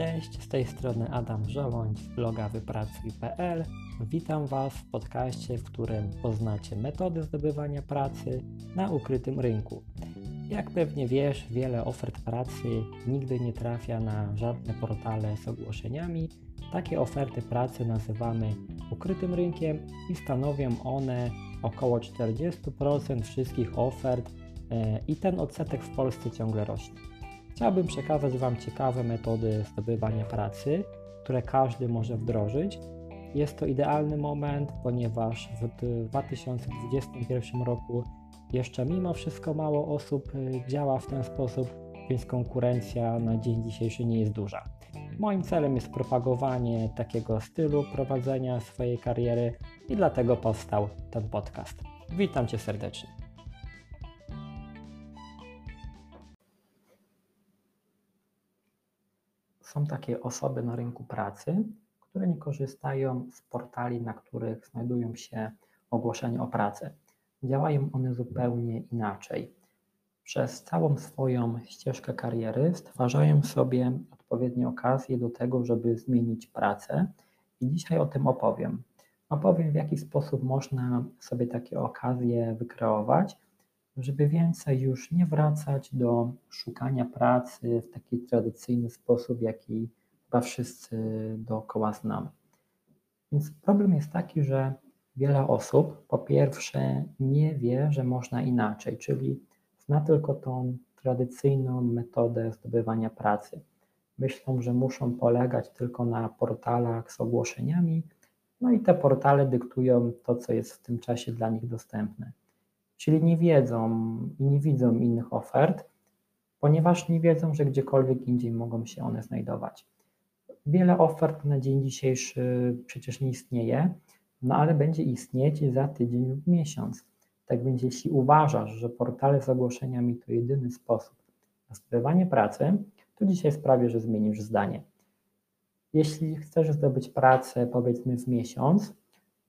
Cześć, z tej strony Adam Żołądź z bloga wypracuj.pl. Witam Was w podcaście, w którym poznacie metody zdobywania pracy na ukrytym rynku. Jak pewnie wiesz, wiele ofert pracy nigdy nie trafia na żadne portale z ogłoszeniami. Takie oferty pracy nazywamy ukrytym rynkiem i stanowią one około 40% wszystkich ofert e, i ten odsetek w Polsce ciągle rośnie. Chciałbym przekazać Wam ciekawe metody zdobywania pracy, które każdy może wdrożyć. Jest to idealny moment, ponieważ w 2021 roku jeszcze mimo wszystko mało osób y, działa w ten sposób, więc konkurencja na dzień dzisiejszy nie jest duża. Moim celem jest propagowanie takiego stylu prowadzenia swojej kariery i dlatego powstał ten podcast. Witam Cię serdecznie. Są takie osoby na rynku pracy, które nie korzystają z portali, na których znajdują się ogłoszenia o pracę. Działają one zupełnie inaczej. Przez całą swoją ścieżkę kariery stwarzają sobie odpowiednie okazje do tego, żeby zmienić pracę i dzisiaj o tym opowiem. Opowiem, w jaki sposób można sobie takie okazje wykreować, żeby więcej już nie wracać do szukania pracy w taki tradycyjny sposób, jaki chyba wszyscy dookoła znamy. Więc problem jest taki, że wiele osób po pierwsze nie wie, że można inaczej, czyli zna tylko tą tradycyjną metodę zdobywania pracy. Myślą, że muszą polegać tylko na portalach z ogłoszeniami, no i te portale dyktują to, co jest w tym czasie dla nich dostępne czyli nie wiedzą i nie widzą innych ofert, ponieważ nie wiedzą, że gdziekolwiek indziej mogą się one znajdować. Wiele ofert na dzień dzisiejszy przecież nie istnieje, no ale będzie istnieć za tydzień lub miesiąc. Tak więc jeśli uważasz, że portale z ogłoszeniami to jedyny sposób na zdobywanie pracy, to dzisiaj sprawię, że zmienisz zdanie. Jeśli chcesz zdobyć pracę powiedzmy w miesiąc,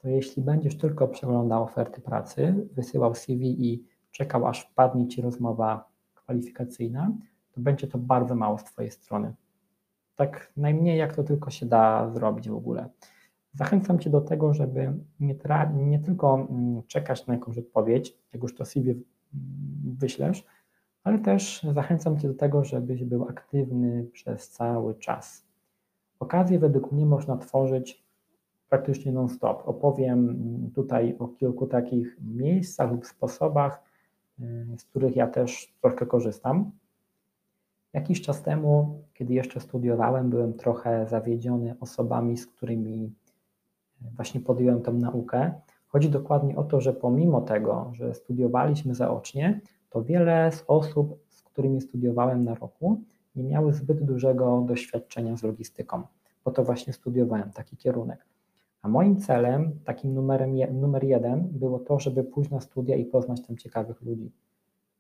to jeśli będziesz tylko przeglądał oferty pracy, wysyłał CV i czekał, aż wpadnie Ci rozmowa kwalifikacyjna, to będzie to bardzo mało z Twojej strony. Tak najmniej jak to tylko się da zrobić w ogóle. Zachęcam Cię do tego, żeby nie, nie tylko mm, czekać na jakąś odpowiedź, jak już to CV wyślesz, ale też zachęcam Cię do tego, żebyś był aktywny przez cały czas. Okazje według mnie można tworzyć praktycznie non-stop. Opowiem tutaj o kilku takich miejscach lub sposobach, y, z których ja też troszkę korzystam. Jakiś czas temu, kiedy jeszcze studiowałem, byłem trochę zawiedziony osobami, z którymi właśnie podjąłem tę naukę. Chodzi dokładnie o to, że pomimo tego, że studiowaliśmy zaocznie, to wiele z osób, z którymi studiowałem na roku, nie miały zbyt dużego doświadczenia z logistyką, bo to właśnie studiowałem taki kierunek. A moim celem, takim numerem numer jeden, było to, żeby pójść na studia i poznać tam ciekawych ludzi.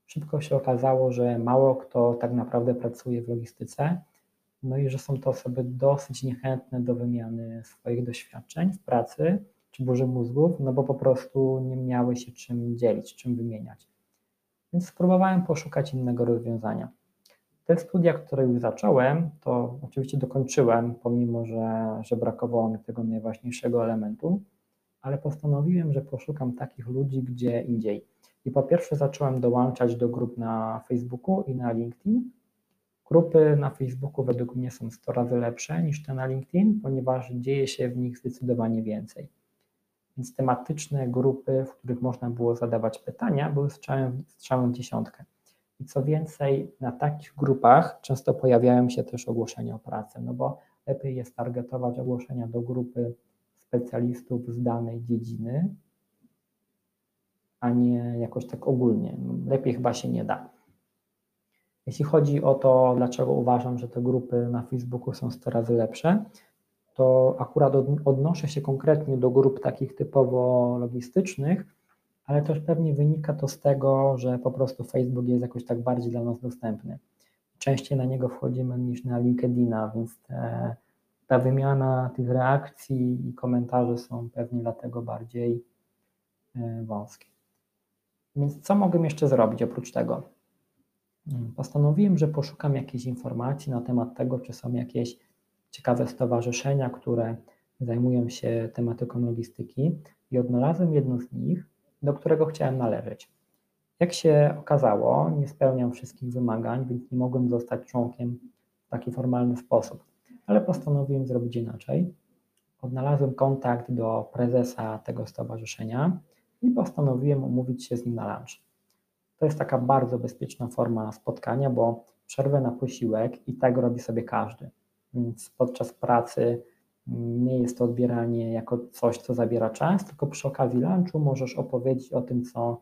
Szybko się okazało, że mało kto tak naprawdę pracuje w logistyce, no i że są to osoby dosyć niechętne do wymiany swoich doświadczeń w pracy czy burzy mózgów, no bo po prostu nie miały się czym dzielić, czym wymieniać. Więc spróbowałem poszukać innego rozwiązania. Te studia, które już zacząłem, to oczywiście dokończyłem, pomimo że, że brakowało mi tego najważniejszego elementu, ale postanowiłem, że poszukam takich ludzi gdzie indziej. I po pierwsze zacząłem dołączać do grup na Facebooku i na LinkedIn. Grupy na Facebooku według mnie są 100 razy lepsze niż te na LinkedIn, ponieważ dzieje się w nich zdecydowanie więcej. Więc tematyczne grupy, w których można było zadawać pytania, były strzałem, strzałem dziesiątkę. I co więcej, na takich grupach często pojawiają się też ogłoszenia o pracę, no bo lepiej jest targetować ogłoszenia do grupy specjalistów z danej dziedziny, a nie jakoś tak ogólnie. Lepiej chyba się nie da. Jeśli chodzi o to, dlaczego uważam, że te grupy na Facebooku są 100 razy lepsze, to akurat odnoszę się konkretnie do grup takich typowo logistycznych, ale też pewnie wynika to z tego, że po prostu Facebook jest jakoś tak bardziej dla nas dostępny. Częściej na niego wchodzimy niż na LinkedIna, więc te, ta wymiana tych reakcji i komentarzy są pewnie dlatego bardziej e, wąskie. Więc co mogę jeszcze zrobić oprócz tego? Hmm, postanowiłem, że poszukam jakiejś informacji na temat tego, czy są jakieś ciekawe stowarzyszenia, które zajmują się tematyką logistyki i odnalazłem jedno z nich, do którego chciałem należeć. Jak się okazało, nie spełniam wszystkich wymagań, więc nie mogłem zostać członkiem w taki formalny sposób, ale postanowiłem zrobić inaczej. Odnalazłem kontakt do prezesa tego stowarzyszenia i postanowiłem umówić się z nim na lunch. To jest taka bardzo bezpieczna forma spotkania, bo przerwę na posiłek i tak robi sobie każdy. Więc podczas pracy nie jest to odbieranie jako coś, co zabiera czas, tylko przy okazji lunchu możesz opowiedzieć o tym, co,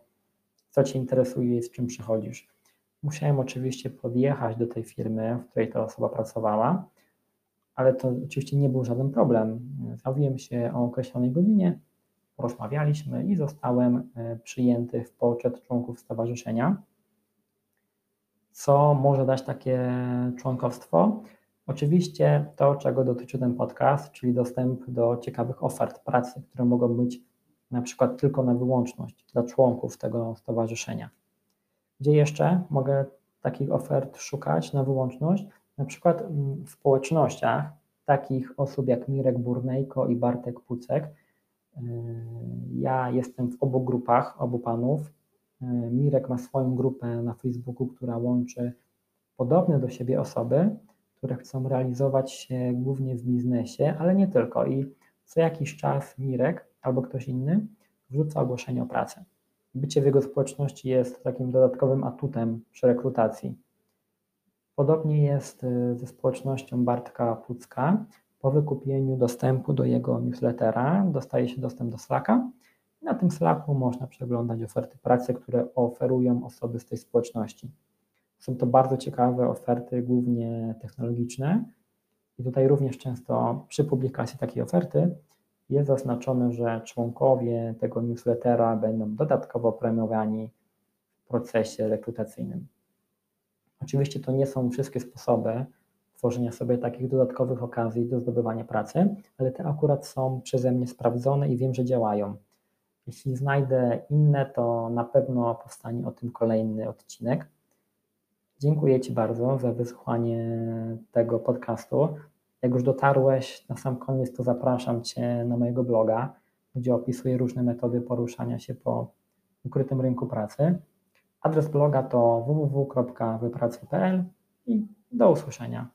co Cię interesuje i z czym przychodzisz. Musiałem oczywiście podjechać do tej firmy, w której ta osoba pracowała, ale to oczywiście nie był żaden problem. Zawiłem się o określonej godzinie, porozmawialiśmy i zostałem e, przyjęty w poczet członków stowarzyszenia. Co może dać takie członkostwo? Oczywiście to, czego dotyczy ten podcast, czyli dostęp do ciekawych ofert pracy, które mogą być na przykład tylko na wyłączność dla członków tego stowarzyszenia. Gdzie jeszcze mogę takich ofert szukać na wyłączność? Na przykład mm, w społecznościach takich osób jak Mirek Burnejko i Bartek Pucek. Yy, ja jestem w obu grupach, obu panów. Yy, Mirek ma swoją grupę na Facebooku, która łączy podobne do siebie osoby, które chcą realizować się głównie w biznesie, ale nie tylko. I co jakiś czas Mirek albo ktoś inny wrzuca ogłoszenie o pracę. Bycie w jego społeczności jest takim dodatkowym atutem przy rekrutacji. Podobnie jest y, ze społecznością Bartka Pucka. Po wykupieniu dostępu do jego newslettera dostaje się dostęp do Slacka. Na tym Slacku można przeglądać oferty pracy, które oferują osoby z tej społeczności. Są to bardzo ciekawe oferty, głównie technologiczne. I tutaj również często przy publikacji takiej oferty jest zaznaczone, że członkowie tego newslettera będą dodatkowo premiowani w procesie rekrutacyjnym. Oczywiście to nie są wszystkie sposoby tworzenia sobie takich dodatkowych okazji do zdobywania pracy, ale te akurat są przeze mnie sprawdzone i wiem, że działają. Jeśli znajdę inne, to na pewno powstanie o tym kolejny odcinek. Dziękuję Ci bardzo za wysłuchanie tego podcastu. Jak już dotarłeś na sam koniec, to zapraszam Cię na mojego bloga, gdzie opisuję różne metody poruszania się po ukrytym rynku pracy. Adres bloga to www.wypracuj.pl i do usłyszenia.